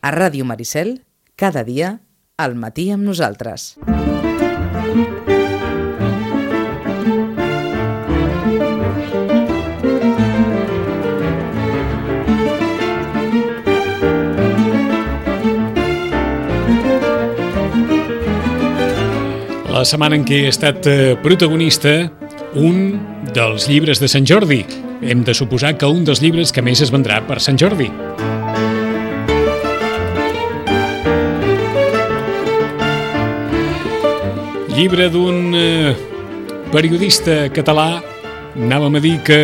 A Ràdio Maricel, cada dia, al matí amb nosaltres. La setmana en què he estat eh, protagonista un dels llibres de Sant Jordi. Hem de suposar que un dels llibres que més es vendrà per Sant Jordi. Llibre d'un eh, periodista català, anàvem a dir que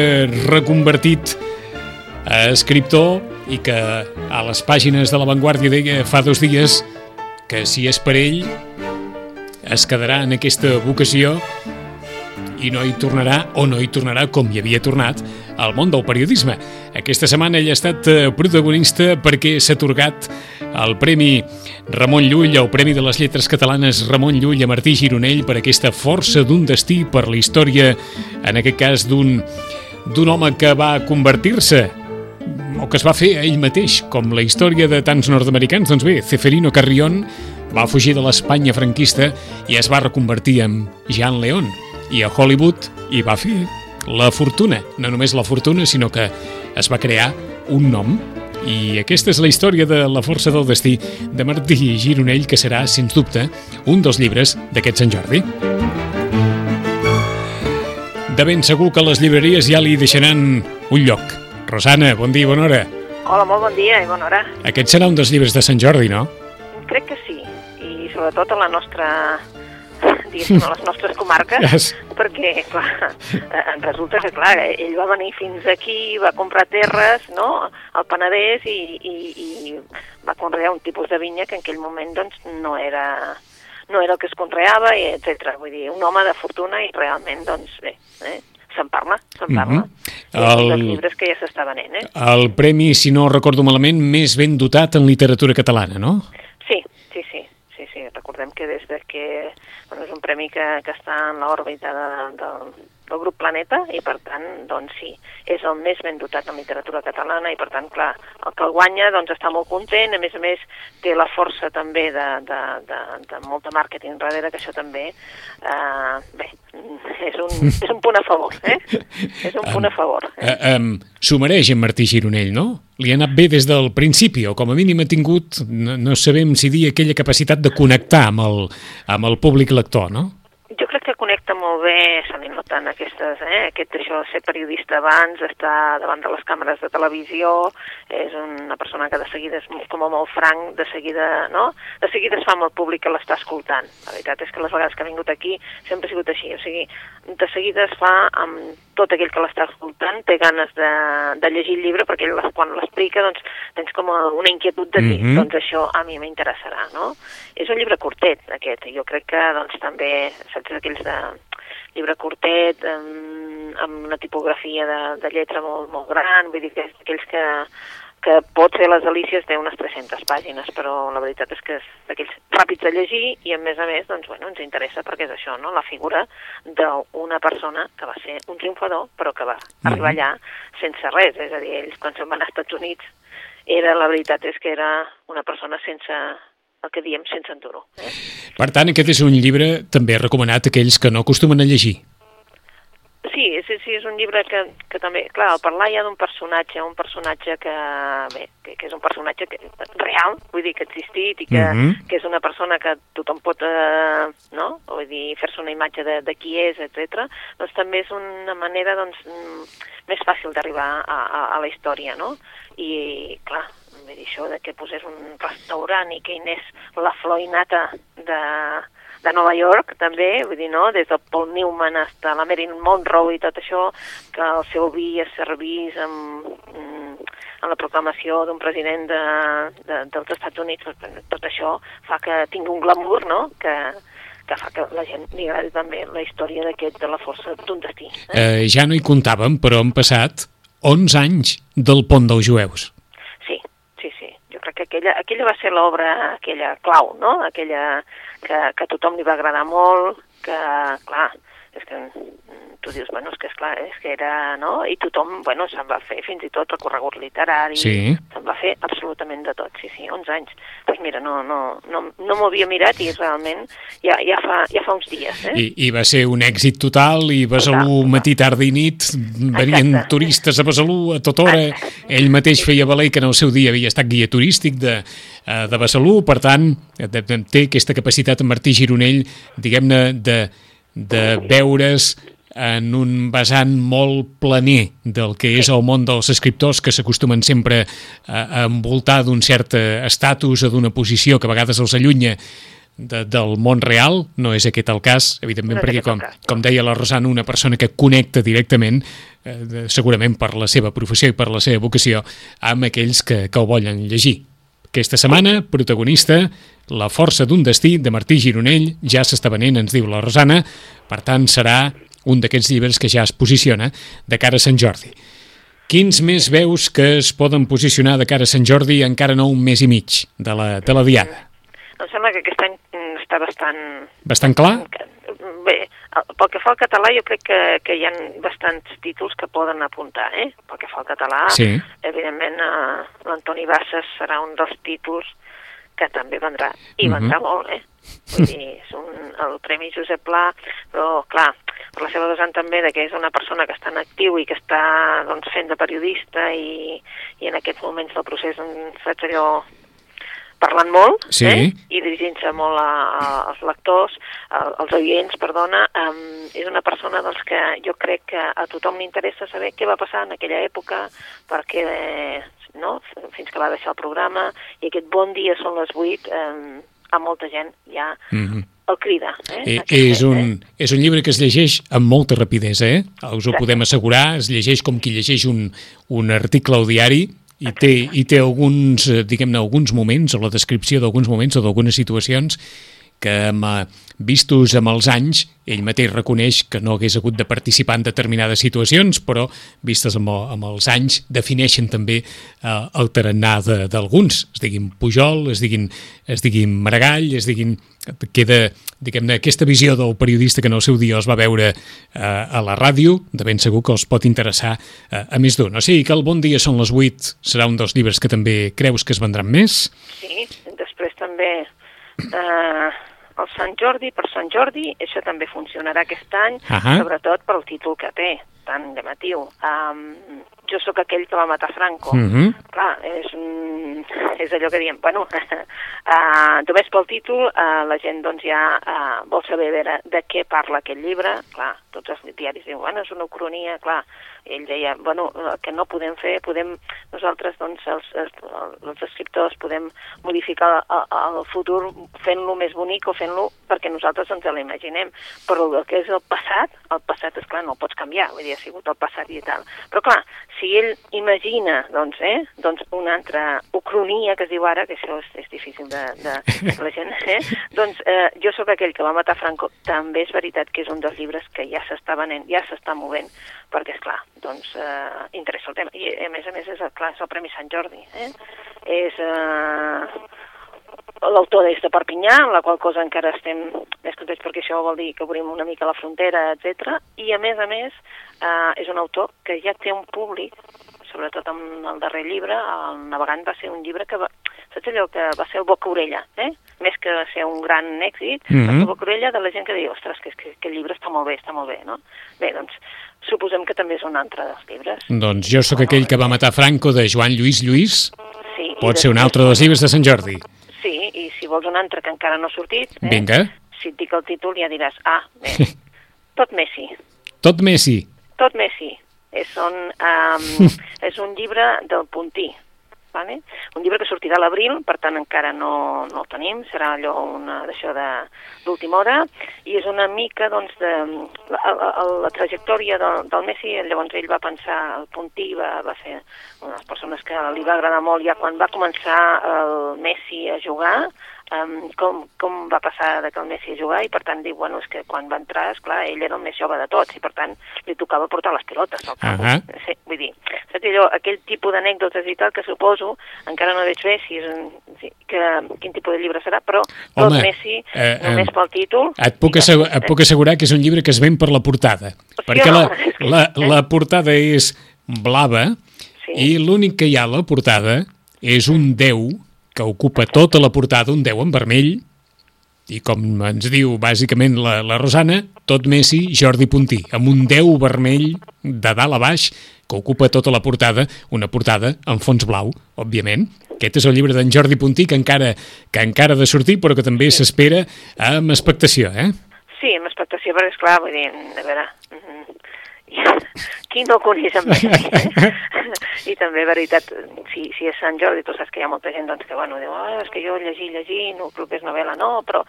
reconvertit a escriptor i que a les pàgines de La Vanguardia deia fa dos dies que si és per ell es quedarà en aquesta vocació i no hi tornarà o no hi tornarà com hi havia tornat al món del periodisme. Aquesta setmana ell ha estat eh, protagonista perquè s'ha atorgat el Premi Ramon Llull, el Premi de les Lletres Catalanes Ramon Llull a Martí Gironell per aquesta força d'un destí per la història, en aquest cas d'un d'un home que va convertir-se o que es va fer ell mateix, com la història de tants nord-americans, doncs bé, Ceferino Carrión va fugir de l'Espanya franquista i es va reconvertir en Jean León, i a Hollywood hi va fer la fortuna. No només la fortuna, sinó que es va crear un nom. I aquesta és la història de La força del destí de Martí Gironell, que serà, sens dubte, un dels llibres d'aquest Sant Jordi. De ben segur que les llibreries ja li deixaran un lloc. Rosana, bon dia i bona hora. Hola, molt bon dia i bona hora. Aquest serà un dels llibres de Sant Jordi, no? Crec que sí, i sobretot a la nostra diguéssim, a les nostres comarques, Yes. perquè, clar, eh, resulta que, clar, ell va venir fins aquí, va comprar terres, no?, al Penedès i, i, i va conrear un tipus de vinya que en aquell moment, doncs, no era no era el que es conreava, i etc. Vull dir, un home de fortuna i realment, doncs, bé, eh? se'n parla, se'n parla. Mhm. I és un El- dels llibres que ja s'està venent, eh? El premi, si no recordo malament, més ben dotat en literatura catalana, no? Sí, sí, sí, sí, sí. Recordem que des de que bueno, és un premi que, que està en l'òrbita de, del, del grup Planeta i per tant, doncs sí, és el més ben dotat en literatura catalana i per tant, clar, el que el guanya doncs està molt content, a més a més té la força també de, de, de, de molt de màrqueting darrere, que això també, eh, bé, és un, és un punt a favor, eh? És un punt a favor. Eh? Eh, um, S'ho mereix en Martí Gironell, no? Li ha anat bé des del principi, o com a mínim ha tingut, no, no sabem si dir, aquella capacitat de connectar amb el, amb el públic lector, no? Jo crec que connecta molt bé, se li noten aquestes, eh, aquest això de ser periodista abans, estar davant de les càmeres de televisió, és una persona que de seguida és com a molt franc, de seguida, no? De seguida es fa amb el públic que l'està escoltant. La veritat és que les vegades que ha vingut aquí sempre ha sigut així, o sigui, de seguida es fa amb tot aquell que l'està escoltant, té ganes de, de llegir el llibre perquè ell quan l'explica doncs tens com una inquietud de dir, Mhm. doncs això a mi m'interessarà, no? És un llibre curtet, aquest, jo crec que doncs també, saps, aquells de llibre curtet, amb, amb una tipografia de, de lletra molt, molt gran, vull dir que és aquells que, que pot ser les delícies té unes 300 pàgines, però la veritat és que és d'aquells ràpids de llegir i a més a més doncs, bueno, ens interessa perquè és això, no? la figura d'una persona que va ser un triomfador però que va arribar allà sense res, és a dir, ells quan se'n van als Estats Units era, la veritat és que era una persona sense el que diem sense enduro. Eh? Per tant, aquest és un llibre també recomanat a aquells que no acostumen a llegir. Sí, sí, sí, és un llibre que, que també, clar, al parlar ja d'un personatge, un personatge que, bé, que, que és un personatge que, real, vull dir, que ha existit i que, Mhm. que és una persona que tothom pot, eh, no?, vull dir, fer-se una imatge de, de qui és, etc. doncs també és una manera, doncs, mm, més fàcil d'arribar a, a, a la història, no? I, clar, dir, això de que posés un restaurant i que hi anés la flor i nata de, de Nova York, també, vull dir, no?, des del Paul Newman fins a la Marilyn Monroe i tot això, que el seu vi es servís amb, en la proclamació d'un president de, de, dels Estats Units, doncs, tot això fa que tingui un glamour, no?, que, que fa que la gent li agradi també la història d'aquest de la força d'un destí. Eh? Eh, ja no hi comptàvem, però han passat 11 anys del pont dels jueus. Que aquella, aquella va ser l'obra, aquella clau, no? Aquella que, que a tothom li va agradar molt, que, clar, és que mm, tu dius, bueno, és que esclar, és que era, no? I tothom, bueno, se'n va fer fins i tot recorregut literari, Sí. se'n va fer absolutament de tot, sí, sí, 11 anys. Doncs pues mira, no, no, no, no m'ho havia mirat i realment ja, ja, fa, ja fa uns dies, eh? I, I va ser un èxit total, i Besalú Total. matí, tarda i nit, venien Exacte. turistes a Besalú a tota hora. Ell mateix feia valer que en el seu dia havia estat guia turístic de, eh, de Besalú, per tant, eh, té aquesta capacitat en Martí Gironell, diguem-ne, de, de veure's en un vessant molt planer del que és el món dels escriptors que s'acostumen sempre a, envoltar d'un cert eh, estatus o d'una posició que a vegades els allunya de, del món real, no és aquest el cas, evidentment, No perquè com, com deia la Rosana, una persona que connecta directament, eh, de- segurament per la seva professió i per la seva vocació, amb aquells que, que el volen llegir. Aquesta setmana, protagonista, La força d'un destí, de Martí Gironell, ja s'està venent, ens diu la Rosana, per tant serà un d'aquests llibres que ja es posiciona de cara a Sant Jordi. Quins més veus que es poden posicionar de cara a Sant Jordi encara no un mes i mig de la, de la Diada? Em sembla que aquest any està bastant... Bastant clar? Bé, pel que fa al català jo crec que, que hi ha bastants títols que poden apuntar, eh? Pel que fa al català, Sí. evidentment eh, l'Antoni Bassas serà un dels títols que també vendrà, i Mhm. vendrà molt, eh? Vull dir, és un, el Premi Josep Pla, però clar, per la seva vessant també de que és una persona que està en actiu i que està doncs, fent de periodista i, i en aquests moments del procés doncs, saps allò parlant molt Sí. eh? i dirigint-se molt a, a, als lectors, a, als oients, perdona, um, és una persona doncs, que jo crec que a tothom li interessa saber què va passar en aquella època, perquè eh, no? fins que va deixar el programa, i aquest bon dia són les 8, um, a molta gent ja Mhm. el crida. Eh? Eh, és, un, és un llibre que es llegeix amb molta rapidesa, eh? Us ho Exacte. podem assegurar, es llegeix com qui llegeix un, un article al diari i té, i té alguns, eh, diguem-ne, alguns moments, o la descripció d'alguns moments o d'algunes situacions que eh, vistos amb els anys, ell mateix reconeix que no hagués hagut de participar en determinades situacions, però vistes amb, amb els anys defineixen també eh, el tarannà d'alguns, es diguin Pujol, es diguin, es diguin Maragall, es diguin... Queda, diguem-ne, aquesta visió del periodista que en el seu dia els va veure eh, a la ràdio, de ben segur que els pot interessar eh, a més d'un. O sigui que el Bon dia són les 8 serà un dels llibres que també creus que es vendran més? Sí, després també eh, el Sant Jordi, per Sant Jordi, això també funcionarà aquest any, Ahà. sobretot pel títol que té, tan llamatiu. Um, jo sóc aquell que va matar Franco. Mhm. Clar, és, és allò que diem, bueno, uh, només pel títol uh, la gent doncs ja uh, vol saber veure de què parla aquest llibre. Clar, tots els diaris diuen, bueno, és una ucronia, clar, ell deia, bueno, el que no podem fer, podem, nosaltres, doncs, els, els, els escriptors podem modificar el, el futur fent-lo més bonic o fent-lo perquè nosaltres ens l'imaginem, però el que és el passat, el passat, és clar, no el pots canviar, vull dir, ha sigut el passat i tal. Però clar, si ell imagina, doncs, eh, doncs una altra ucronia que es diu ara, que això és, és difícil de, de, de la gent, eh, doncs eh, jo sóc aquell que va matar Franco, també és veritat que és un dels llibres que ja s'està venent, ja s'està movent, perquè, és clar, doncs, eh, interessa el tema. I, a més a més, és el, clar, és el Premi Sant Jordi. Eh? És eh, l'autor és de Perpinyà, amb la qual cosa encara estem més contents perquè això vol dir que obrim una mica la frontera, etc. I, a més a més, eh, és un autor que ja té un públic, sobretot amb el darrer llibre, el Navegant va ser un llibre que va, saps allò que va ser el boca-orella, eh? Més que ser un gran èxit, mm. -hmm. el boca-orella de la gent que diu, ostres, que, que, que el llibre està molt bé, està molt bé, no? Bé, doncs, suposem que també és un altre dels llibres. Doncs jo sóc aquell que va matar Franco de Joan Lluís Lluís, Sí, pot ser un altre dels llibres de Sant Jordi. Sí, i si vols un altre que encara no ha sortit, eh? Vinga. si et dic el títol ja diràs, ah, bé, tot Messi, Tot Messi. tot Messi. És un, um, és un llibre del Puntí, vale? un llibre que sortirà a l'abril, per tant encara no, no el tenim, serà allò una d'això d'última hora, i és una mica doncs, de la, la, la trajectòria del, del Messi, llavors ell va pensar, el Puntí va, va ser una de les persones que li va agradar molt ja quan va començar el Messi a jugar, um, com, com va passar de que el Messi jugar i per tant diu, bueno, és que quan va entrar, és clar, ell era el més jove de tots i per tant li tocava portar les pilotes camp. Uh -huh. sí, vull dir, saps allò, aquell tipus d'anècdotes i tal que suposo, encara no veig bé si és si, que, quin tipus de llibre serà, però tot Home, Messi, eh, eh, només pel títol... Et puc, assegurar, et puc assegurar que és un llibre que es ven per la portada, Hòstia, perquè la, la, la portada és blava Sí. i l'únic que hi ha a la portada és un déu que ocupa tota la portada, un déu en vermell, i com ens diu bàsicament la, la Rosana, tot Messi, Jordi Puntí, amb un déu vermell de dalt a baix que ocupa tota la portada, una portada en fons blau, òbviament. Aquest és el llibre d'en Jordi Puntí que encara, que encara ha de sortir però que també s'espera amb expectació, eh? Sí, amb expectació, perquè, esclar, vull dir, a veure, mm, qui no coneix en Messi, eh? I també, veritat, si, si és Sant Jordi, tu saps que hi ha molta gent doncs, que, bueno, diu, ah, és que jo llegir, llegir, no, propers novel·la no, però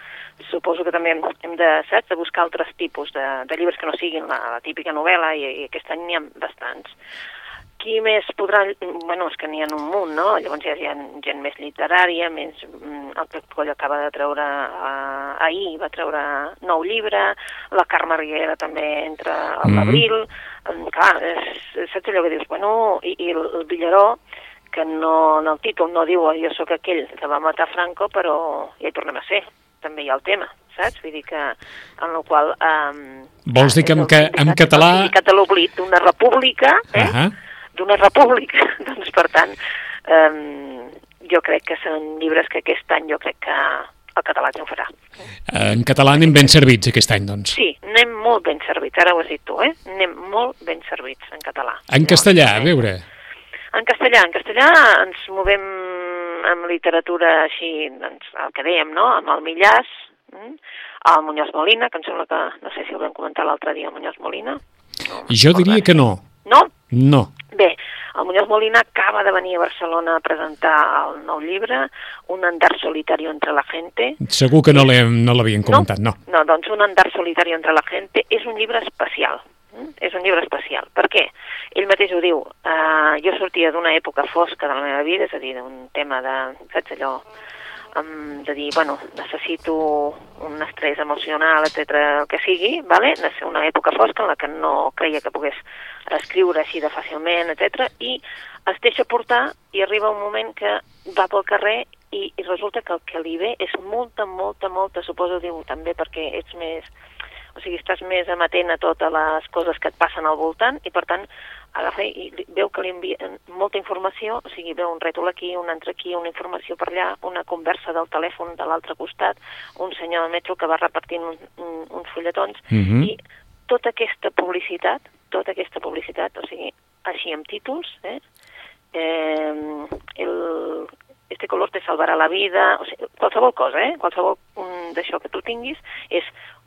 suposo que també hem, de, saps, de buscar altres tipus de, de llibres que no siguin la, la típica novel·la, i, i aquest any n'hi ha bastants. Qui més podrà... Bueno, és que n'hi ha un munt, no? Llavors ja hi ha gent més literària, més... mm, El Pep Coll acaba de treure... Uh, ahir va treure nou llibre, la Carme Riera també entra a Mhm. l'abril... Mm. Clar, és, saps allò que dius? Bueno, i, i el, el Villaró, que no, en el títol no diu jo sóc aquell que va matar Franco, però ja hi tornem a ser. També hi ha el tema, saps? Vull dir que, en el qual... Um, Vols dir que en ca- en català- de l'oblit d'una república, eh? Ahà. d'una república. doncs, per tant, um, jo crec que són llibres que aquest any jo crec que el català triomfarà. En català anem ben servits aquest any, doncs. Sí, anem molt ben servits, ara ho has dit tu, eh? Anem molt ben servits en català. En castellà, a veure. En castellà, en castellà ens movem amb literatura així, doncs, el que dèiem, no?, amb el Millàs, mm? el Muñoz Molina, que em sembla que, no sé si ho vam comentar l'altre dia, el Muñoz Molina. No, Jo diria que no. No? No. El Muñoz Molina acaba de venir a Barcelona a presentar el nou llibre, Un andar solitario entre la gente. Segur que no l'hem- no l'havien comentat, no. No, doncs Un andar solitario entre la gente és un llibre especial. mm? És un llibre especial. Per què? Ell mateix ho diu. Uh, jo sortia d'una època fosca de la meva vida, és a dir, d'un tema de, saps allò, um, de dir, bueno, necessito un estrès emocional, etc el que sigui, vale? Una època fosca en la que no creia que pogués escriure així de fàcilment, etc i es deixa portar i arriba un moment que va pel carrer i, i resulta que el que li ve és molta, molta, molta, suposo diu també perquè ets més, o sigui, estàs més amatent a totes les coses que et passen al voltant i per tant agafa i veu que li envien molta informació, o sigui, veu un rètol aquí, un altre aquí, una informació per allà, una conversa del telèfon de l'altre costat, un senyor del metro que va repartint un, un, uns fulletons, Mhm. i tota aquesta publicitat, tota aquesta publicitat, o sigui, així amb títols, eh? eh el, este color te salvarà la vida, o sigui, qualsevol cosa, eh? qualsevol um, d'això que tu tinguis, és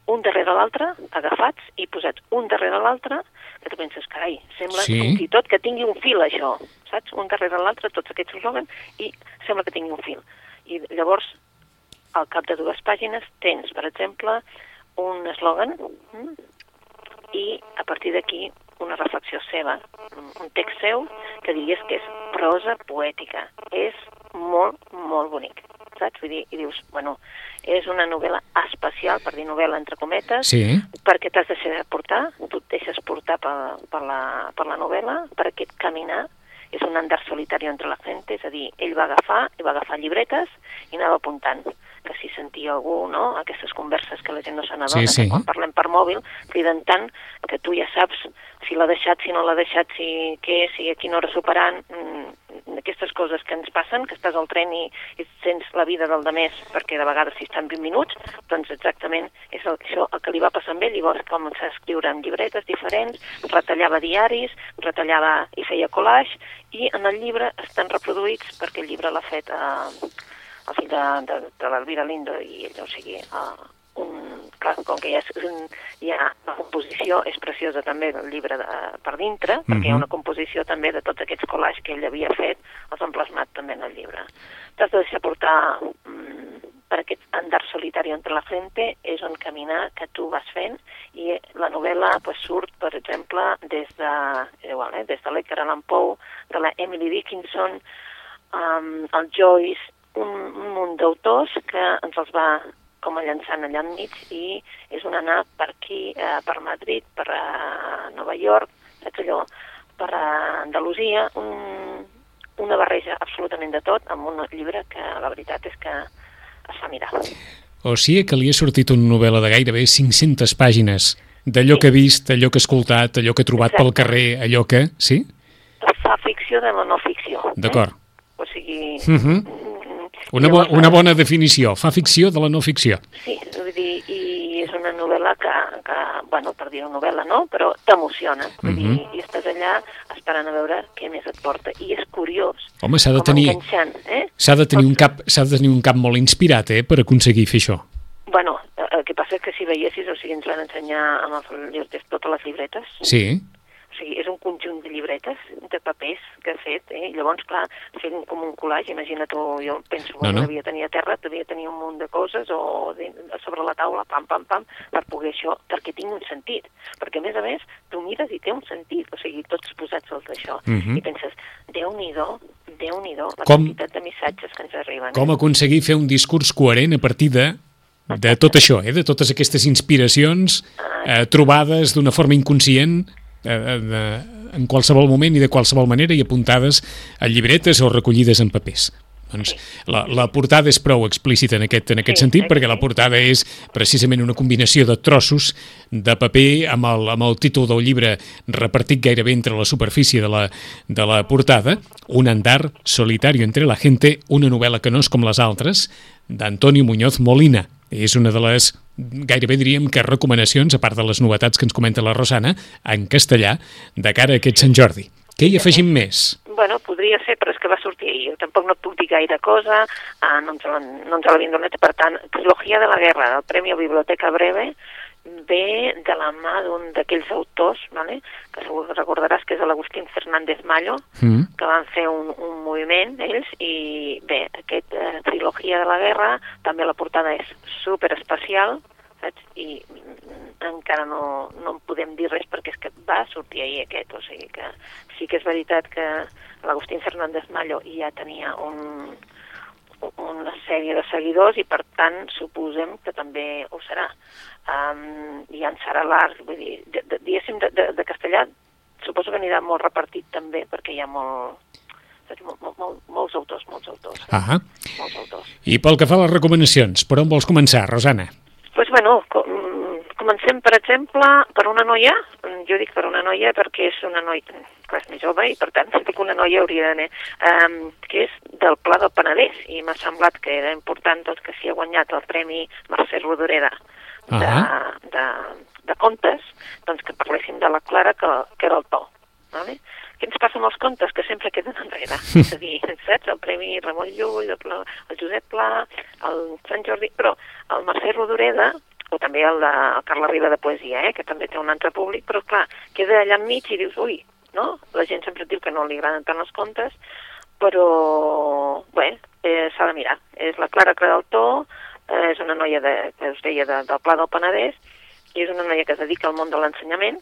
un darrere l'altre, agafats i posats un darrere l'altre, que tu penses, carai, sembla Sí. si tot que tingui un fil, això, saps? Un darrere l'altre, tots aquests eslògans, i sembla que tingui un fil. I llavors, al cap de dues pàgines, tens, per exemple, un eslògan mm, i a partir d'aquí una reflexió seva, un un text seu que diries que és prosa poètica. És molt, molt bonic, saps? Vull dir, i dius, bueno, és una novel·la especial, per dir novel·la entre cometes, Sí. perquè t'has de deixar portar, tu et deixes portar per, per, la, per la novel·la, per aquest caminar, és un andar solitari entre la gent, és a dir, ell va agafar, i va agafar llibretes i anava apuntant que si sentia algú, no?, aquestes converses que la gent no se n'adona, Sí, sí. quan parlem per mòbil, criden tant que tu ja saps si l'ha deixat, si no l'ha deixat, si què, si a quina hora superant, mm, aquestes coses que ens passen, que estàs al tren i, i sents la vida del demés, perquè de vegades si estan 20 minuts, doncs exactament és el, això el que li va passar amb ell, va començar a escriure en llibretes diferents, retallava diaris, retallava i feia collage, i en el llibre estan reproduïts, perquè el llibre l'ha fet eh, el fill de, de, de l'Elvira Lindo i ell, o sigui, uh, un, clar, com que ja, és, un, ja la composició és preciosa també del llibre de, per dintre, perquè hi ha Mhm. una composició també de tots aquests collages que ell havia fet, els han plasmat també en el llibre. T'has de deixar portar mm, per aquest andar solitari entre la gente, és on caminar que tu vas fent, i la novel·la pues, surt, per exemple, des de, igual, eh, des de l'Edgar Allan Poe, de la Emily Dickinson, um, el Joyce, un, un munt d'autors que ens els va com a llançant allà enmig i és un anar per aquí, eh, per Madrid, per eh, Nova York, saps allò, per eh, Andalusia, un, una barreja absolutament de tot amb un llibre que la veritat és que es fa mirar. O sigui que li ha sortit una novel·la de gairebé 500 pàgines d'allò Sí. que ha vist, allò que ha escoltat, allò que ha trobat pel Exacte. carrer, allò que... Sí? Fa ficció de la no ficció. D'acord. Eh? O sigui... Mhm. mm, Una, bo, una bona definició. Fa ficció de la no ficció. Sí, vull dir, i novel·la que, que bueno, per dir una novel·la, no?, però t'emociona. Dir, Mhm. i estàs allà esperant a veure què més et porta. I és curiós. Home, s'ha de tenir... eh? S'ha de tenir un cap, de tenir un cap molt inspirat, eh, per aconseguir fer això. Bueno, el que passa és que si veiessis, o sigui, ens van ensenyar amb els llibres totes les llibretes. Sí. Sigui, és un conjunt de llibretes, de papers que ha fet, eh? I llavors, clar, fent com un collage, imagina tu, jo penso, No, no. devia tenir a terra, devia tenir un munt de coses, o de, sobre la taula, pam, pam, pam, per poder això, perquè tingui un sentit. Perquè, a més a més, tu mires i té un sentit, o sigui, tots posats als d'això. Mhm. I penses, Déu-n'hi-do, Déu-n'hi-do, la Com- quantitat de missatges que ens arriben. Com eh? aconseguir fer un discurs coherent a partir de, de tot això, eh, de totes aquestes inspiracions eh, trobades d'una forma inconscient en qualsevol moment i de qualsevol manera i apuntades a llibretes o recollides en papers. Doncs la, la portada és prou explícita en aquest, en aquest Sí, sentit, eh, perquè la sí. portada és precisament una combinació de trossos de paper amb el, amb el títol del llibre repartit gairebé entre la superfície de la, de la portada, Un andar solitario entre la gente, una novel·la que no és com les altres, d'Antonio Muñoz Molina. És una de les, gairebé diríem que recomanacions, a part de les novetats que ens comenta la Rosana, en castellà, de cara a aquest Sant Jordi. Què hi afegim més? Bueno, podria ser, però és que va sortir ahir. Jo tampoc no puc dir gaire cosa, ah, no, ens l'han- no l'havien donat. Per tant, Trilogia de la Guerra, del Premi a Biblioteca Breve, ve de la mà d'un d'aquells autors, vale? que segur que recordaràs que és l'Agustín Fernández Mallo, Mm. que van fer un, un moviment ells i bé, aquest eh, trilogia de la guerra també la portada és super especial saps? i mm, encara no, no en podem dir res perquè és que va sortir ahir aquest, o sigui que sí que és veritat que l'Agustín Fernández Mallo ja tenia un, una sèrie de seguidors i per tant suposem que també ho serà um, i en serà l'art vull dir, de, de, diguéssim de, de, de castellà suposo que anirà molt repartit també perquè hi ha molt, molt, molt, molt, molts autors, molts autors, eh? Ah, molts autors. I pel que fa a les recomanacions, per on vols començar, Rosana? Pues bueno, com, comencem, per exemple, per una noia, jo dic per una noia perquè és una noia, clar, és més jove i per tant dic una noia hauria d'anar, um, que és del Pla del Penedès i m'ha semblat que era important doncs, que s'hi ha guanyat el Premi Mercè Rodoreda de, Ah. de, de contes, doncs que parléssim de la Clara que, que era el to. Vale? Què ens passa amb els contes? Que sempre queden enrere. És a dir, saps? El Premi Ramon Llull, el, Pla, el Josep Pla, el Sant Jordi... Però el Mercè Rodoreda, o també el de el Carla Riba de Poesia, eh, que també té un altre públic, però clar, queda allà enmig i dius, ui, no? La gent sempre et diu que no li agraden tant els contes, però, bé, eh, s'ha de mirar. És la Clara Credeltó, eh, és una noia de, que us deia de, del Pla del Penedès, i és una noia que es dedica al món de l'ensenyament,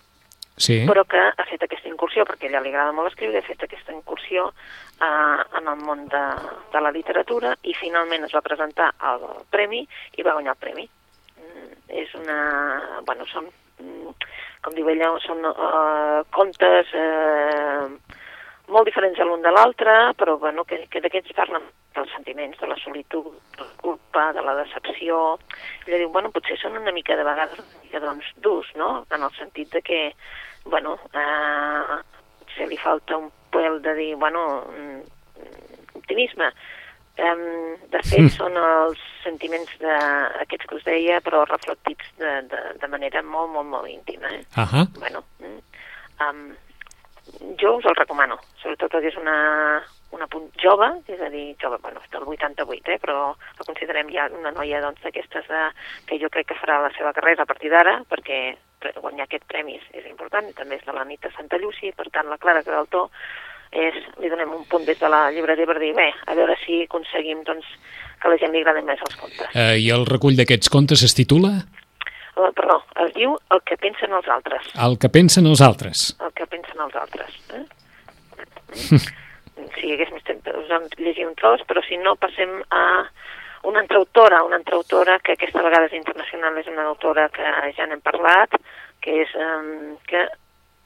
Sí. però que ha fet aquesta incursió, perquè a ella li agrada molt escriure, ha fet aquesta incursió eh, en el món de, de la literatura i finalment es va presentar al premi i va guanyar el premi. Mm, és una... Bueno, són, mm, com diu ella, són uh, contes eh, molt diferents l'un de l'altre, però bueno, que, que d'aquests parlen dels sentiments, de la solitud, de la culpa, de la decepció. Ella diu, bueno, potser són una mica de vegades una mica doncs, durs, no? En el sentit de que, bueno, eh, potser li falta un pèl de dir, bueno, mm, optimisme. Um, de fet, Mm. són els sentiments de, aquests que us deia, però reflectits de, de, de manera molt, molt, molt íntima. Eh? Ahà. Bueno, mm, um, jo us el recomano, sobretot perquè és una, una punt jove, és a dir, jove, bueno, del 88, eh, però la considerem ja una noia doncs, d'aquestes de, que jo crec que farà la seva carrera a partir d'ara, perquè guanyar aquest premi és, és important, també és de la nit de Santa Llúcia, per tant la Clara Cadaltó és, li donem un punt des de la llibreria per dir, bé, a veure si aconseguim doncs, que la gent li agraden més els contes. Eh, I el recull d'aquests contes es titula Eh, perdó, es diu El que pensen els altres. El que pensen els altres. el que pensen els altres. Eh? si hagués més temps, us llegir un tros, però si no, passem a una altra autora, una altra autora que aquesta vegada és internacional, és una autora que ja n'hem parlat, que és um, que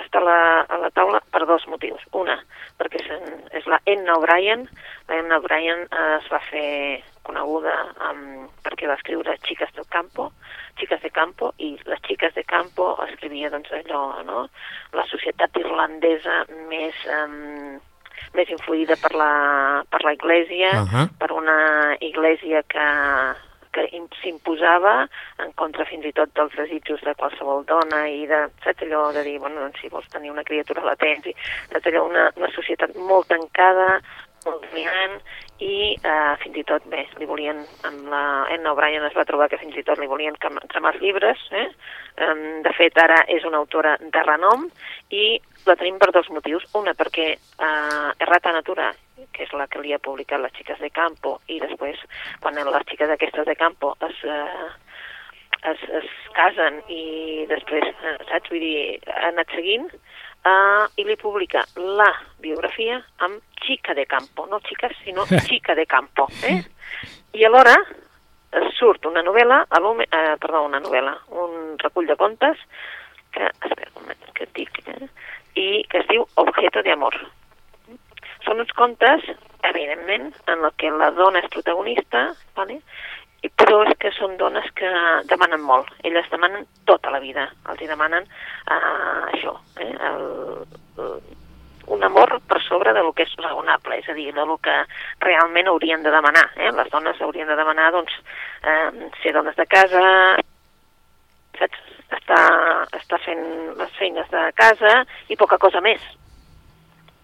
està a la, a la taula per dos motius. Una, perquè és, és la Enna O'Brien. La Enna O'Brien eh, es va fer coneguda um, perquè va escriure Chicas del Campo, Chicas de Campo, i les Chicas de Campo escrivia doncs, allò, no? la societat irlandesa més... Um, més influïda per la, per la Iglesia, Uh -huh. per una Iglesia que, que im- s'imposava en contra fins i tot dels desitjos de qualsevol dona i de, saps allò de dir, bueno, doncs, si vols tenir una criatura la tens, i, saps allò, una, una societat molt tancada, molt dominant, i eh, fins i tot, bé, li volien, amb la Enna O'Brien es va trobar que fins i tot li volien crem- cremar els llibres, eh? De fet, ara és una autora de renom i la tenim per dos motius. Una, perquè eh, Errata Natura, que és la que li ha publicat les xiques de Campo, i després, quan les xiques aquestes de Campo es, eh, es, es casen i després, eh, saps? Vull dir, ha anat seguint, eh, i li publica la biografia amb Chica de Campo, no xiques, sinó Chica de Campo, eh? I alhora eh, surt una novel·la, eh, perdó, una novel·la, un recull de contes que, espera un moment, que et dic, eh? I que es diu Objeto de Amor. Són uns contes, evidentment, en el que la dona és protagonista, vale? I, però és que són dones que demanen molt. Elles demanen tota la vida. Els demanen uh, això, eh? el, el, un amor per sobre de lo que és raonable, és a dir, de lo que realment haurien de demanar. Eh? Les dones haurien de demanar, doncs, eh, ser dones de casa, saps? Està, està fent les feines de casa i poca cosa més.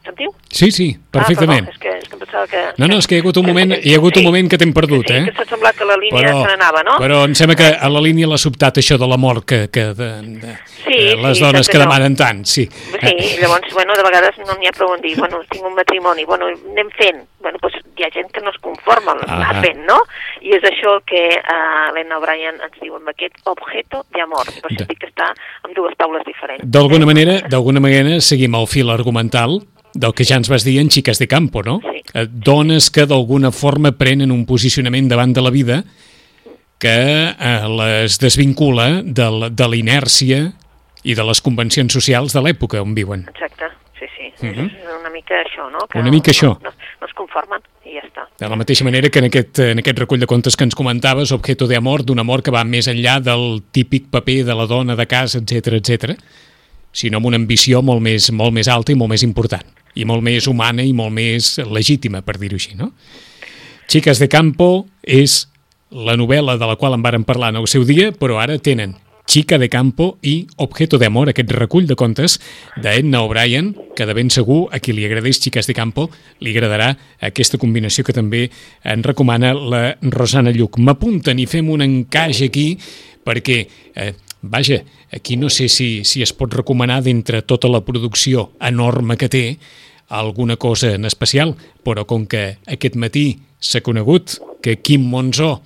Sentiu? Sí, sí, perfectament. Ah, perdó, és que, és que em pensava que... No, no, és que hi ha hagut un moment, hi ha hagut un moment que t'hem perdut, sí, eh? que s'ha semblat que la línia Però, se n'anava, no? però em sembla que a la línia l'ha sobtat això de l'amor que, que de, de, Sí, de les sí, dones que demanen tant, sí. Sí, llavors, bueno, de vegades no n'hi ha prou en dir, bueno, tinc un matrimoni, bueno, anem fent. Bueno, doncs hi ha gent que no es conforma Ah. fent, no? I és això que uh, l'Enna O'Brien ens diu amb aquest objeto de amor. Per dic que està amb dues taules diferents. D'alguna manera, d'alguna manera seguim el fil argumental del que ja ens vas dir en Xiques de Campo, no? Sí. Eh, Dones que d'alguna forma prenen un posicionament davant de la vida que eh, les desvincula de, la- de l'inèrcia i de les convencions socials de l'època on viuen. Exacte, sí, sí. Mhm. És una mica això, no? Que Una mica això. No, no, no es conformen i ja està. De la mateixa manera que en aquest, en aquest recull de contes que ens comentaves, Objeto de amor, d'un amor que va més enllà del típic paper de la dona de casa, etc etc, sinó amb una ambició molt més, molt més alta i molt més important, i molt més humana i molt més legítima, per dir-ho així, no? Chicas de Campo és la novel·la de la qual en varen parlar en el seu dia, però ara tenen Chica de Campo i Objeto de Amor, aquest recull de contes d'Edna O'Brien, que de ben segur a qui li agradeix Chicas de Campo li agradarà aquesta combinació que també en recomana la Rosana Lluc. M'apunten i fem un encaix aquí perquè, eh, vaja, aquí no sé si, si es pot recomanar d'entre tota la producció enorme que té alguna cosa en especial, però com que aquest matí s'ha conegut que Quim Monzó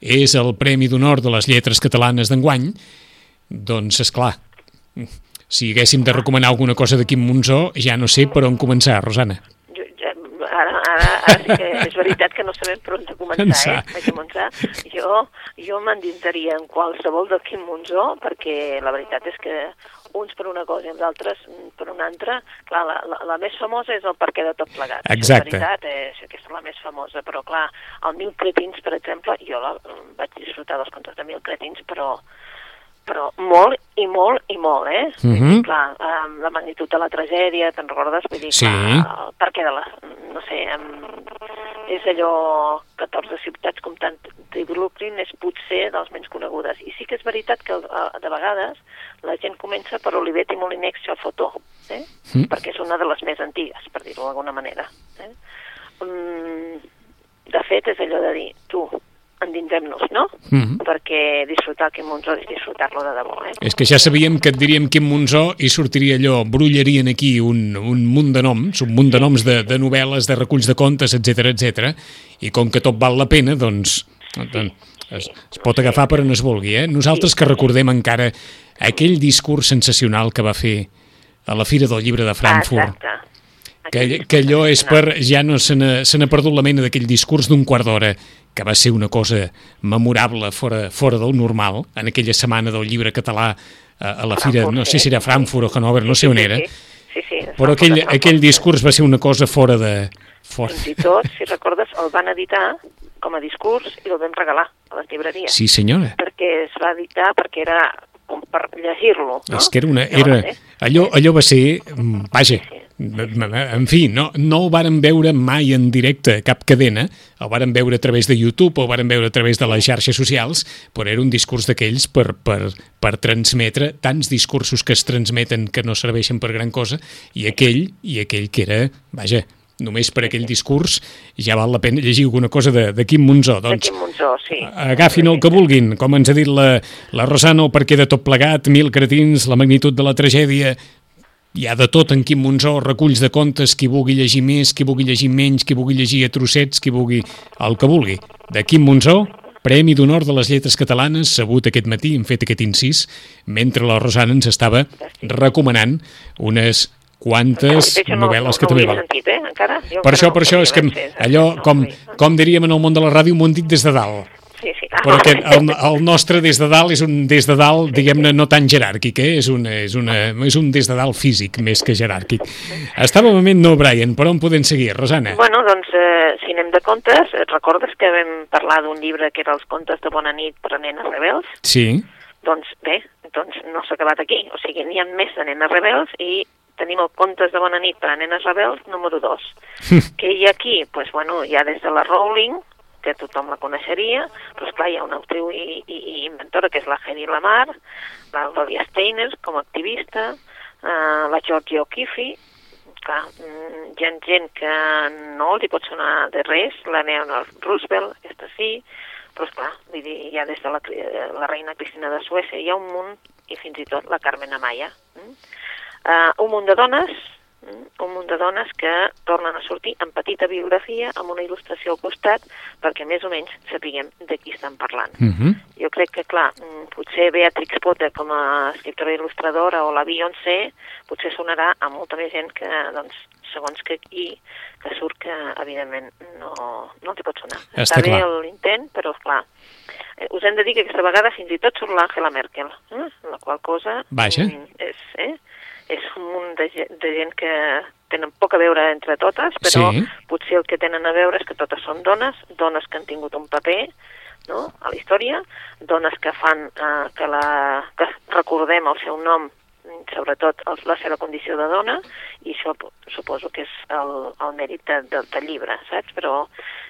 és el Premi d'Honor de les Lletres Catalanes d'enguany, doncs, és clar, si haguéssim de recomanar alguna cosa de Quim Monzó, ja no sé per on començar, Rosana. Ara, ara, sí que és veritat que no sabem per on començar, eh? Per començar. Jo, jo m'endinsaria en qualsevol del Quim Monzó, perquè la veritat és que uns per una cosa i els altres per una altra. Clar, la, la, la més famosa és el perquè de tot plegat. Exacte. És veritat, és, aquesta és la més famosa, però clar, el Mil Cretins, per exemple, jo la, vaig disfrutar dels contes de Mil Cretins, però però molt i molt i molt, eh? Dir, Mhm. clar, um, la magnitud de la tragèdia, te'n recordes? Vull dir, Sí. clar, el perquè de la... No sé, um, és allò 14 ciutats comptant de Brooklyn és potser dels menys conegudes. I sí que és veritat que uh, de vegades la gent comença per Olivet i Molinex Xafotó, eh? Mm. perquè és una de les més antigues, per dir-ho d'alguna manera. Eh? Um, de fet, és allò de dir, tu, endinsem-nos, no? Mhm. Perquè disfrutar Quim Monzó és disfrutar-lo de debò, eh? És que ja sabíem que et diríem Quim Monzó i sortiria allò, brullarien aquí un, un munt de noms, un munt de noms de, de novel·les, de reculls de contes, etc etc. i com que tot val la pena, doncs, doncs es, es pot agafar per on es vulgui. Eh? Nosaltres que recordem encara aquell discurs sensacional que va fer a la Fira del Llibre de Frankfurt, Exacte. Que, que allò és per... Ja no se n'ha perdut la mena d'aquell discurs d'un quart d'hora que va ser una cosa memorable fora, fora del normal, en aquella setmana del llibre català a, a la fira, no sé sí. si era Frankfurt o Hannover, no sé on era, Sí, sí, sí, però aquell, aquell discurs va ser una cosa fora de... Fora. Fins i tot, si recordes, el van editar com a discurs i el vam regalar a les llibreries. Sí, senyora. Perquè es va editar perquè era com per llegir-lo, no? És que era una... Era, allò, allò va ser... mm, Vaja, en fi, no, no ho varen veure mai en directe a cap cadena, el varen veure a través de YouTube o varen veure a través de les xarxes socials, però era un discurs d'aquells per, per, per transmetre tants discursos que es transmeten que no serveixen per gran cosa, i aquell, i aquell que era, vaja, només per aquell discurs ja val la pena llegir alguna cosa de, de Quim Monzó. De Doncs, Quim Monzó, sí. Agafin el que vulguin, com ens ha dit la, la Rosana, o perquè de tot plegat, mil cretins, la magnitud de la tragèdia, hi ha de tot en Quim Monzó, reculls de contes, qui vulgui llegir més, qui vulgui llegir menys, qui vulgui llegir a trossets, qui vulgui el que vulgui. De Quim Monzó, Premi d'Honor de les Lletres Catalanes, sabut aquest matí, hem fet aquest incís, mentre la Rosana ens estava recomanant unes quantes no, novel·les no, que no també val. sentit, eh, encara. Jo Per això, no per això, és que fet, allò, com, com diríem en el món de la ràdio, m'ho han dit des de dalt. Sí. Ah, Però aquest, el, el nostre des de dalt és un des de dalt, diguem-ne, no tan jeràrquic, eh? és, un, és, una, és un des de dalt físic més que jeràrquic. Estàvem a ment, no, Brian, per on podem seguir, Rosana? Bueno, doncs, eh, si anem de contes, recordes que vam parlar d'un llibre que era Els contes de bona nit per a nenes rebels? Sí, Doncs bé, doncs no s'ha acabat aquí. O sigui, n'hi ha més de nenes rebels i tenim el Contes de bona nit per a nenes rebels número 2. Què hi ha aquí? Doncs, pues, bueno, hi ha des de la Rowling, que tothom la coneixeria, però esclar, hi ha una actriu i, i, i inventora que és la Hedy Lamar, la Gloria Steiner com a activista, eh, la Georgia O'Keeffe, clar, mm, hi ha gent que no hi pot sonar de res, la Leonor Roosevelt, aquesta sí, però esclar, vull dir, ha des de la, eh, la reina Cristina de Suècia, hi ha un munt, i fins i tot la Carmen Amaya. Mm? Uh, un munt de dones? Un munt de dones que tornen a sortir en petita biografia amb una il·lustració al costat perquè més o menys sapiguem de qui estan parlant. uh -huh. Jo crec que, clar, mm, potser Beatrix Potter com a escriptora il·lustradora o la Beyoncé potser sonarà a molta més gent que, doncs, segons que aquí, que surt que, evidentment, no, no t'hi pot sonar. Està bé clar. l'intent, però, clar, eh, us hem de dir que aquesta vegada fins i tot surt l'Àngela Merkel, eh? la qual cosa Vaja. mm, és, eh? És un munt de, de gent que tenen poc a veure entre totes, però Sí. potser el que tenen a veure és que totes són dones, dones que han tingut un paper no? a la història, dones que fan eh, que, la, que recordem el seu nom, sobretot el, la seva condició de dona, i això po- suposo que és el, el mèrit de, de, del llibre, saps? Però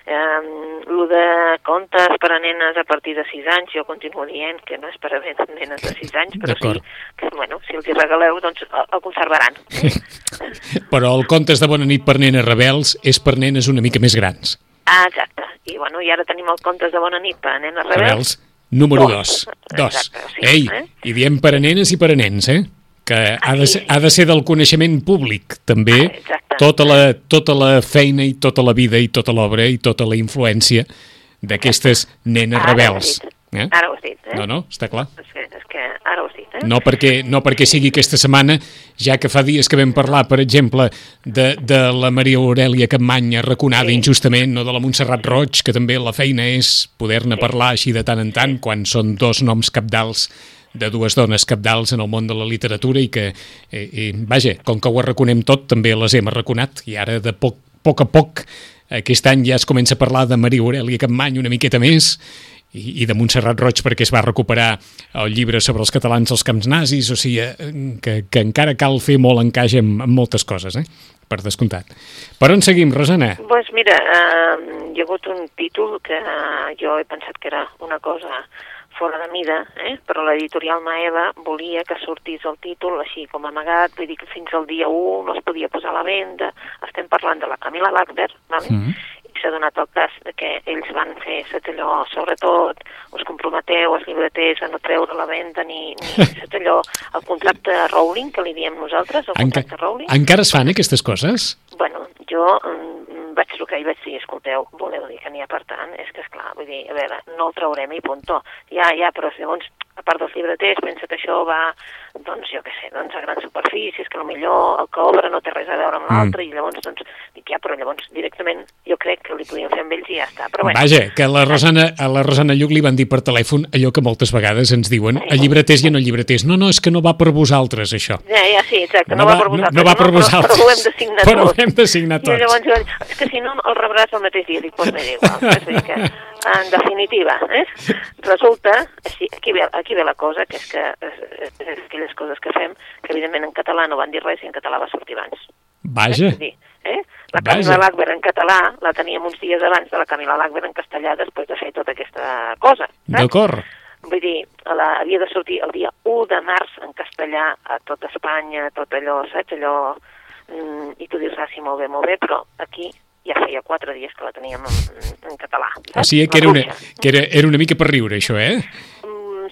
eh, el de contes per a nenes a partir de 6 anys, jo continuo dient que no és per a nenes de 6 anys, però sí que, bueno, si els hi regaleu, doncs el, el conservaran. Però el Contes de Bona nit per nenes rebels és per nenes una mica més grans. Ah, exacte. I, bueno, i ara tenim el contes de bona nit per a nenes rebels. Rebels, número Dos. 2. Dos. Exacte, sí, Ei, eh? i diem per a nenes i per a nens, eh? Que ha de, ser, ha de ser del coneixement públic, també, Ah, exacte. tota la, tota la feina i tota la vida i tota l'obra i tota la influència d'aquestes nenes Ara rebels. Eh? Ara ho has dit, eh? No, no, està clar. És que, és que ara ho has dit, eh? No perquè, no perquè sigui aquesta setmana, ja que fa dies que vam parlar, per exemple, de, de la Maria Aurelia Capmany arraconada Sí. injustament, o de la Montserrat Roig, que també la feina és poder-ne parlar així de tant en tant, quan són dos noms capdals de dues dones capdals en el món de la literatura i que, eh, eh, vaja, com que ho arraconem tot, també les hem arraconat i ara de poc, poc a poc aquest any ja es comença a parlar de Maria Aurelia Capmany una miqueta més i, i de Montserrat Roig perquè es va recuperar el llibre sobre els catalans als camps nazis, o sigui, eh, que, que encara cal fer molt encaix amb, amb moltes coses, eh? per descomptat. Per on seguim, Rosana? Doncs pues mira, eh, hi ha hagut un títol que jo he pensat que era una cosa fora de mida, eh? però l'editorial Maeva volia que sortís el títol així com amagat, vull dir que fins al dia 1 no es podia posar a la venda. Estem parlant de la Camila Lackberg, vale? Mhm. i s'ha donat el cas de que ells van fer allò, sobretot, us comprometeu els llibreters a no treure la venda ni, ni allò, el contracte Rowling, que li diem nosaltres, el Enca contracte Rowling. encara es fan aquestes coses? Bueno, jo mm, vaig trucar i vaig dir, escolteu, voleu dir que n'hi ha per tant? És que, esclar, vull dir, a veure, no el traurem i puntó. Ja, ja, però llavors a part dels llibreters, pensa que això va, doncs, jo què sé, doncs, a grans superfícies, que millor el que obre no té res a veure amb l'altre, mm. i llavors, doncs, dic, ja, però llavors directament jo crec que li podíem fer amb ells i ja està. Però bueno, Vaja, que a la Rosana, a la Rosana Lluc li van dir per telèfon allò que moltes vegades ens diuen, a llibreters i a no llibreters. No, no, és que no va per vosaltres, això. Ja, ja, sí, exacte, no, no va, va per vosaltres. No, no va per vosaltres. Però, però ho hem de signar però tots. Però ho hem de signar tots. I llavors, és que si no el rebràs el mateix dia. Dic, doncs m'he igual. Que, en definitiva, eh? resulta, així, aquí, ve, aquí ve la cosa, que és que és, és aquelles coses que fem, que evidentment en català no van dir res i en català va sortir abans. Vaja. dir, eh? La Camila Lackber en català la teníem uns dies abans de la Camila Lackber en castellà després de fer tota aquesta cosa. D'acord. Vull dir, la, havia de sortir el dia 1 de març en castellà a tot Espanya, tot allò, saps, allò... Mm, I tu dius, ah, sí, molt bé, molt bé, però aquí ja feia quatre dies que la teníem en, en català. Saps? O sigui que era una, que era, era una mica per riure, això, eh?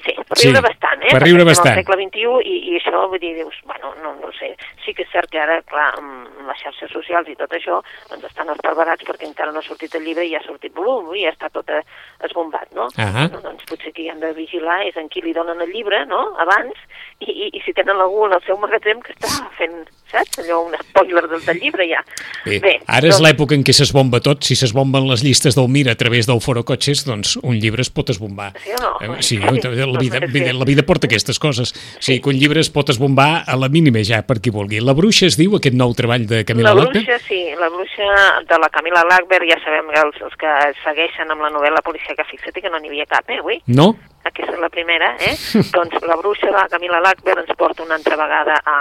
sí, per riure sí, bastant, eh? Per riure bastant. Al segle XXI i, i això, vull dir, dius, bueno, no, no sé, sí que és cert que ara, clar, amb les xarxes socials i tot això, doncs estan esparverats perquè encara no ha sortit el llibre i ja ha sortit volum i ja està tot eh, esbombat, no? Uh -huh. no doncs potser qui han de vigilar és en qui li donen el llibre, no?, abans, i, i, i si tenen algú en el seu magatzem que està fent, saps, allò, un spoiler del, del llibre ja. Bé, Bé ara doncs... és l'època en què s'esbomba tot, si s'esbomben les llistes del Mira a través del Foro Cotxes, doncs un llibre es pot esbombar. Sí o no? Eh, sí, la vida, vida, la vida porta aquestes coses. O sigui, que un llibre es pot esbombar a la mínima ja, per qui vulgui. La bruixa es diu, aquest nou treball de Camila Lackberg? La bruixa, sí. La bruixa de la Camila Lackberg, ja sabem que els, els que segueixen amb la novel·la policíaca, fixa't que no n'hi havia cap, eh, avui? No? Aquesta és la primera, eh? doncs la bruixa de Camila Lackberg ens porta una altra vegada a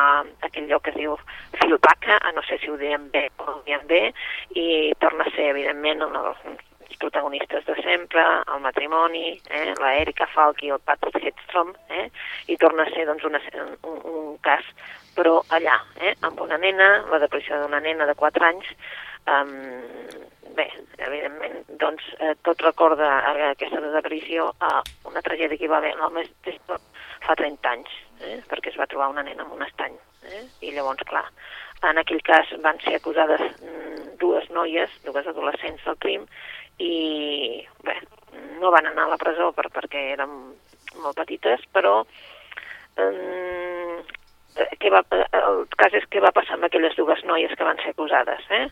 aquell lloc que es diu Filpaca, a no sé si ho diem bé o ho diem bé, i torna a ser, evidentment, un protagonistes de sempre, el matrimoni, eh, la Erika Falk i el Patrick Hedstrom, eh, i torna a ser doncs, una, un, un cas, però allà, eh, amb una nena, la depressió d'una nena de 4 anys, um, bé, evidentment, doncs eh, tot recorda aquesta desaparició a una tragèdia que hi va haver el mes de fa 30 anys, eh, perquè es va trobar una nena en un estany. Eh, I llavors, clar, en aquell cas van ser acusades mm, dues noies, dues adolescents del crim, i bé, no van anar a la presó per, perquè eren molt petites, però eh, què va, el cas és que va passar amb aquelles dues noies que van ser acusades, eh?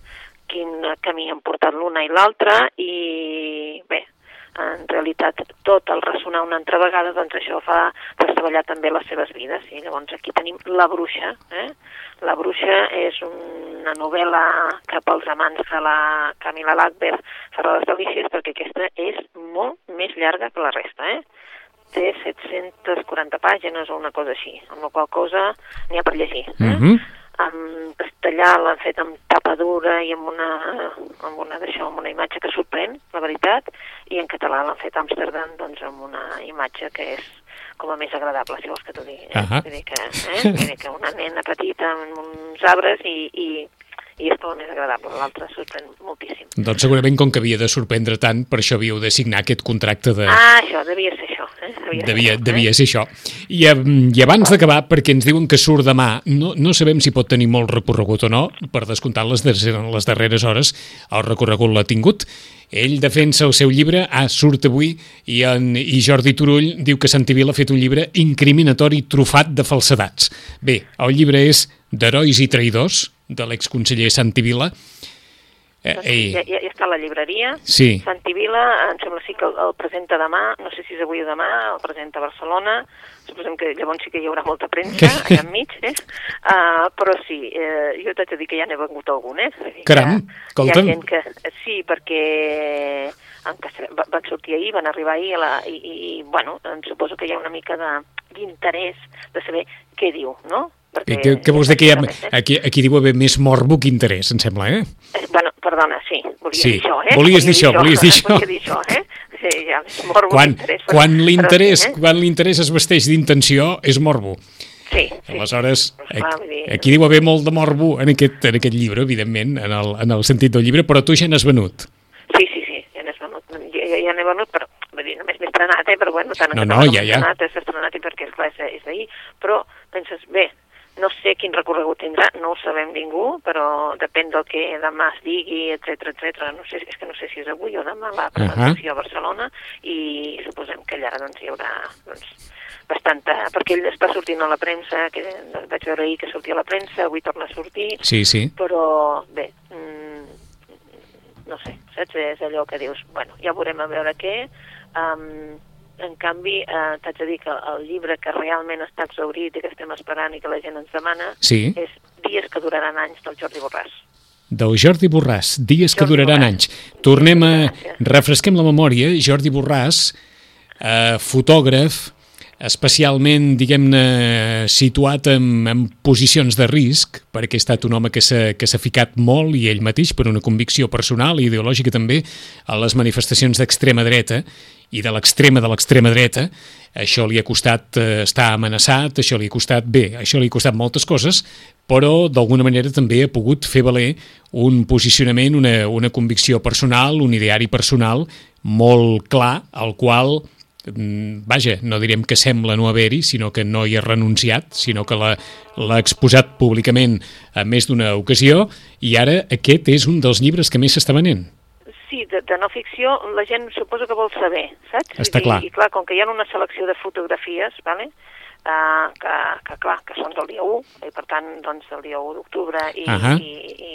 Quin camí han portat l'una i l'altra i bé, en realitat tot el ressonar una altra vegada, doncs això fa treballar també les seves vides. I llavors aquí tenim La Bruixa. Eh? La Bruixa és una novel·la que pels amants de la Camila Lackberg farà les delícies perquè aquesta és molt més llarga que la resta. Eh? Té 740 pàgines o una cosa així, amb la qual cosa n'hi ha per llegir. Eh? Mm -hmm en castellà l'han fet amb tapa dura i amb una, amb una d'això, amb una imatge que sorprèn, la veritat, i en català l'han fet a Amsterdam doncs, amb una imatge que és com a més agradable, si vols que t'ho digui. Eh? Uh -huh. Vull dir que, eh? Vull dir que una nena petita amb uns arbres i, i, i és com a més agradable, l'altre sorprèn moltíssim. Doncs segurament com que havia de sorprendre tant, per això havíeu de signar aquest contracte de... Ah, això, devia ser això. Eh? Devia, devia, ser, devia eh? ser això. I, I abans d'acabar, perquè ens diuen que surt demà, no, no sabem si pot tenir molt recorregut o no, per descomptar les, les darreres hores el recorregut l'ha tingut. Ell defensa el seu llibre, ah, surt avui, i, en, i Jordi Turull diu que Santivil ha fet un llibre incriminatori trufat de falsedats. Bé, el llibre és d'herois i traïdors, de l'exconseller Santivila. Eh, doncs ja, ja, ja està a la llibreria. Sí. Santivila, em sembla sí que el, el presenta demà, no sé si és avui o demà, el presenta a Barcelona, suposem que llavors sí que hi haurà molta premsa allà enmig, eh? Uh, però sí, eh, jo t'haig de dir que ja n'he vengut algun, eh? Caram, escolta'm. Hi ha gent que... Sí, perquè en què van sortir ahir, van arribar ahir, la, i, i, bueno, em suposo que hi ha una mica d'interès de, de saber què diu, no? Perquè, què, què vols dir que hi ha, aquí, aquí diu haver més morbo que interès, em sembla, eh? eh bueno, perdona, sí, volia sí. dir això, eh? Volies dir això, volies dir això. Volia dir això, eh? Sí, ja, morbo quan, interès. Quan l'interès eh? quan l'interès es vesteix d'intenció, és morbo. Sí, sí. Aleshores, aquí, aquí diu haver molt de morbo en aquest, en aquest llibre, evidentment, en el, en el sentit del llibre, però tu ja n'has venut. Sí, sí, sí, ja n'has venut. Ja, ja n'he venut, però vull dir, només m'he estrenat, eh? però bueno, tant no, no, ja, ja. estrenat, és estrenat perquè, esclar, és, és d'ahir, però penses, bé, no sé quin recorregut tindrà, no ho sabem ningú, però depèn del que demà es digui, etc etc. No sé, és que no sé si és avui o demà la presentació uh -huh. a Barcelona i suposem que allà doncs, hi haurà doncs, bastanta... perquè ell està sortint a la premsa, que vaig veure ahir que sortia a la premsa, avui torna a sortir, sí, sí. però bé, mmm, no sé, saps? És allò que dius, bueno, ja veurem a veure què... Um, en canvi, eh, t'haig de dir que el llibre que realment està exaurit i que estem esperant i que la gent ens demana sí. és Dies que duraran anys del Jordi Borràs. Del Jordi Borràs, Dies Jordi que duraran Borràs. anys. Tornem a... Refresquem la memòria. Jordi Borràs, eh, fotògraf, especialment, diguem-ne, situat en, en posicions de risc, perquè ha estat un home que s'ha ficat molt, i ell mateix, per una convicció personal i ideològica també, a les manifestacions d'extrema dreta, i de l'extrema de l'extrema dreta, això li ha costat eh, estar amenaçat, això li ha costat bé, això li ha costat moltes coses, però d'alguna manera també ha pogut fer valer un posicionament, una, una convicció personal, un ideari personal molt clar, al qual Mm, vaja, no direm que sembla no haver-hi, sinó que no hi ha renunciat, sinó que l'ha exposat públicament a més d'una ocasió, i ara aquest és un dels llibres que més s'està venent. Sí, de, de no ficció la gent suposo que vol saber, saps? Està clar. I, i clar, com que hi ha una selecció de fotografies, vale? Uh, que, que clar, que són del dia 1, i per tant, doncs, del dia 1 d'octubre, i, uh -huh. i, i,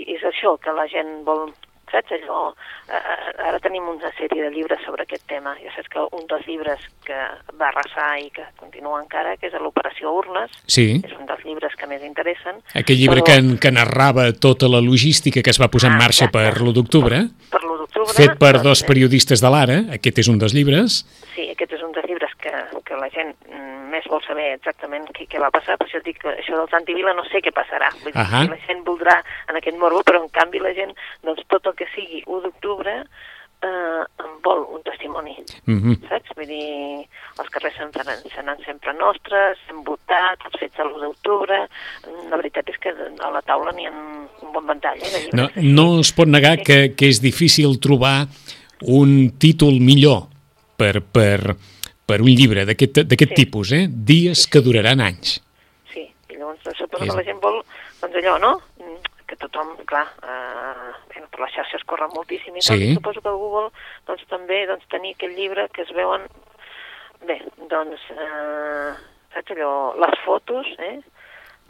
i és això que la gent vol saps allò? Eh, ara tenim una sèrie de llibres sobre aquest tema. Ja saps que un dels llibres que va arrasar i que continua encara, que és l'Operació Urnes, sí. és un dels llibres que més interessen. Aquell llibre però... que, que narrava tota la logística que es va posar ah, en marxa exacte. per l'1 d'octubre. Per l'1 d'octubre. Fet per doncs, dos periodistes de l'Ara, aquest és un dels llibres. Sí, aquest és un dels llibres que, que la gent mm, més vol saber exactament què, què va passar, per això et dic que això del Santivila no sé què passarà. Vull dir, uh -huh. La gent voldrà en aquest morbo, però en canvi la gent, doncs tot el que sigui 1 d'octubre, eh, vol un testimoni, uh -huh. saps? Vull dir, els carrers seran, seran sempre nostres, hem votat, els fets de l'1 d'octubre, la veritat és que a la taula n'hi ha un bon ventall. Eh, no, no es pot negar sí. que, que és difícil trobar un títol millor per, per, per un llibre d'aquest sí. tipus, eh? Dies que duraran anys. Sí, i llavors suposo que la gent vol, doncs allò, no? Que tothom, clar, eh, bueno, per les xarxes corre moltíssim i sí. tal, suposo que algú vol doncs, també doncs, tenir aquest llibre que es veuen, bé, doncs, eh, saps allò, les fotos, eh?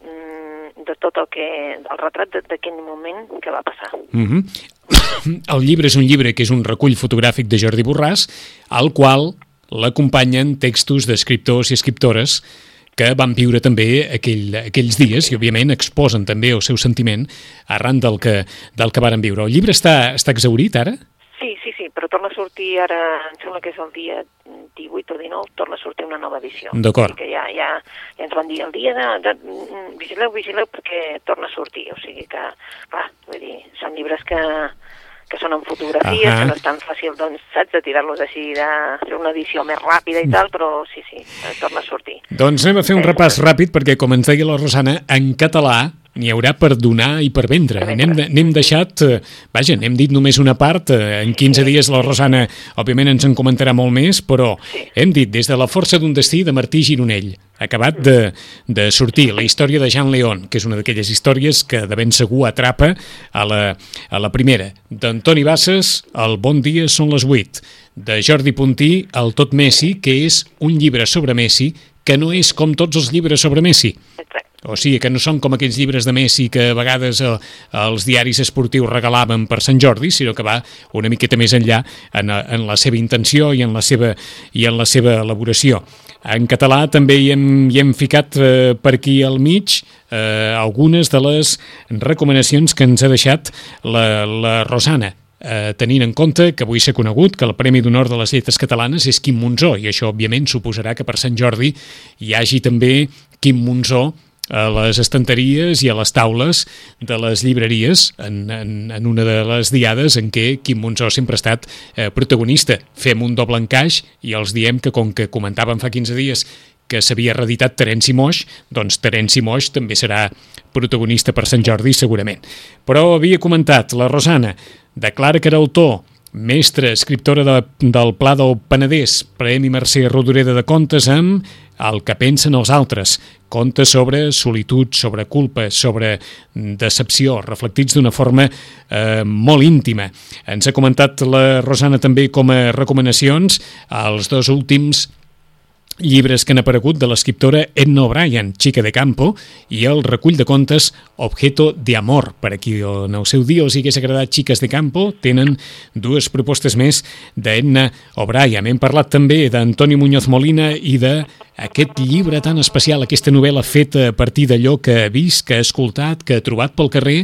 Mm, de tot el que... el retrat d'aquell moment que va passar. Mm -hmm. El llibre és un llibre que és un recull fotogràfic de Jordi Borràs, al qual l'acompanyen textos d'escriptors i escriptores que van viure també aquell, aquells dies i, òbviament, exposen també el seu sentiment arran del que, del que varen viure. El llibre està, està exaurit, ara? Sí, sí, sí, però torna a sortir ara, em sembla que és el dia 18 o 19, torna a sortir una nova edició. D'acord. Que ja, ja, ja ens van dir el dia de, de, vigileu, vigileu, perquè torna a sortir. O sigui que, clar, vull dir, són llibres que, que són en fotografies, uh -huh. que no és tan fàcil, doncs, saps, de tirar-los així, de fer una edició més ràpida i tal, però sí, sí, torna a sortir. Doncs anem a fer un repàs ràpid, perquè, com ens deia la Rosana, en català n'hi haurà per donar i per vendre. N'hem deixat, eh, vaja, n'hem dit només una part, eh, en 15 dies la Rosana, òbviament, ens en comentarà molt més, però hem dit des de La força d'un destí de Martí Gironell, acabat de, de sortir la història de Jean León, que és una d'aquelles històries que de ben segur atrapa a la, a la primera. D'Antoni Bassas, El bon dia són les 8. De Jordi Puntí, El tot Messi, que és un llibre sobre Messi que no és com tots els llibres sobre Messi. Exacte o sigui, que no són com aquells llibres de Messi que a vegades eh, els diaris esportius regalaven per Sant Jordi, sinó que va una miqueta més enllà en, en la seva intenció i en la seva, i en la seva elaboració. En català també hi hem, hi hem ficat eh, per aquí al mig eh, algunes de les recomanacions que ens ha deixat la, la Rosana eh, tenint en compte que avui s'ha conegut que el Premi d'Honor de les Lletres Catalanes és Quim Monzó i això òbviament suposarà que per Sant Jordi hi hagi també Quim Monzó a les estanteries i a les taules de les llibreries en, en, en una de les diades en què Quim Monzó sempre ha estat eh, protagonista. Fem un doble encaix i els diem que com que comentàvem fa 15 dies que s'havia reeditat Terenci Moix, doncs Terenci Moix també serà protagonista per Sant Jordi segurament. Però havia comentat la Rosana, declara que era autor mestra, escriptora de, del Pla del Penedès, Premi Mercè Rodoreda de Contes amb El que pensen els altres, contes sobre solitud, sobre culpa, sobre decepció, reflectits d'una forma eh, molt íntima. Ens ha comentat la Rosana també com a recomanacions els dos últims llibres que han aparegut de l'escriptora Edna O'Brien, Chica de Campo, i el recull de contes Objeto de Amor. Per a qui en el seu dia els hagués agradat Chiques de Campo, tenen dues propostes més d'Edna O'Brien. Hem parlat també d'Antoni Muñoz Molina i de aquest llibre tan especial, aquesta novel·la feta a partir d'allò que ha vist, que ha escoltat, que ha trobat pel carrer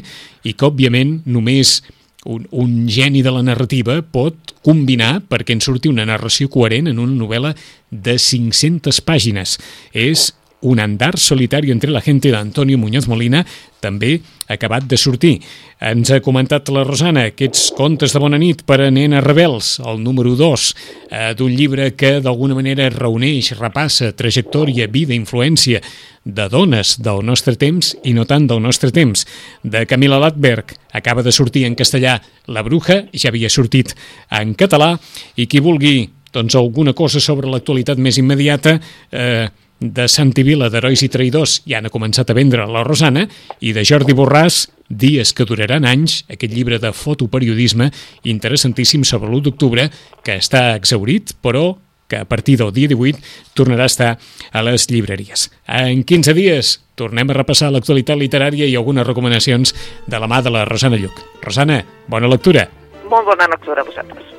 i que, òbviament, només un, un geni de la narrativa pot combinar perquè en surti una narració coherent en una novel·la de 500 pàgines. És un andar solitari entre la gente d'Antonio Muñoz Molina, també acabat de sortir. Ens ha comentat la Rosana aquests contes de bona nit per a nenes rebels, el número 2, eh, d'un llibre que d'alguna manera reuneix, repassa trajectòria, vida, influència de dones del nostre temps i no tant del nostre temps, de Camila Latberg. Acaba de sortir en castellà La Bruja, ja havia sortit en català, i qui vulgui doncs, alguna cosa sobre l'actualitat més immediata, eh, de Santi Vila d'Herois i Traïdors ja han començat a vendre la Rosana i de Jordi Borràs, Dies que duraran anys, aquest llibre de fotoperiodisme interessantíssim sobre l'1 d'octubre que està exaurit, però que a partir del dia 18 tornarà a estar a les llibreries. En 15 dies tornem a repassar l'actualitat literària i algunes recomanacions de la mà de la Rosana Lluc. Rosana, bona lectura. Molt bona lectura a vosaltres.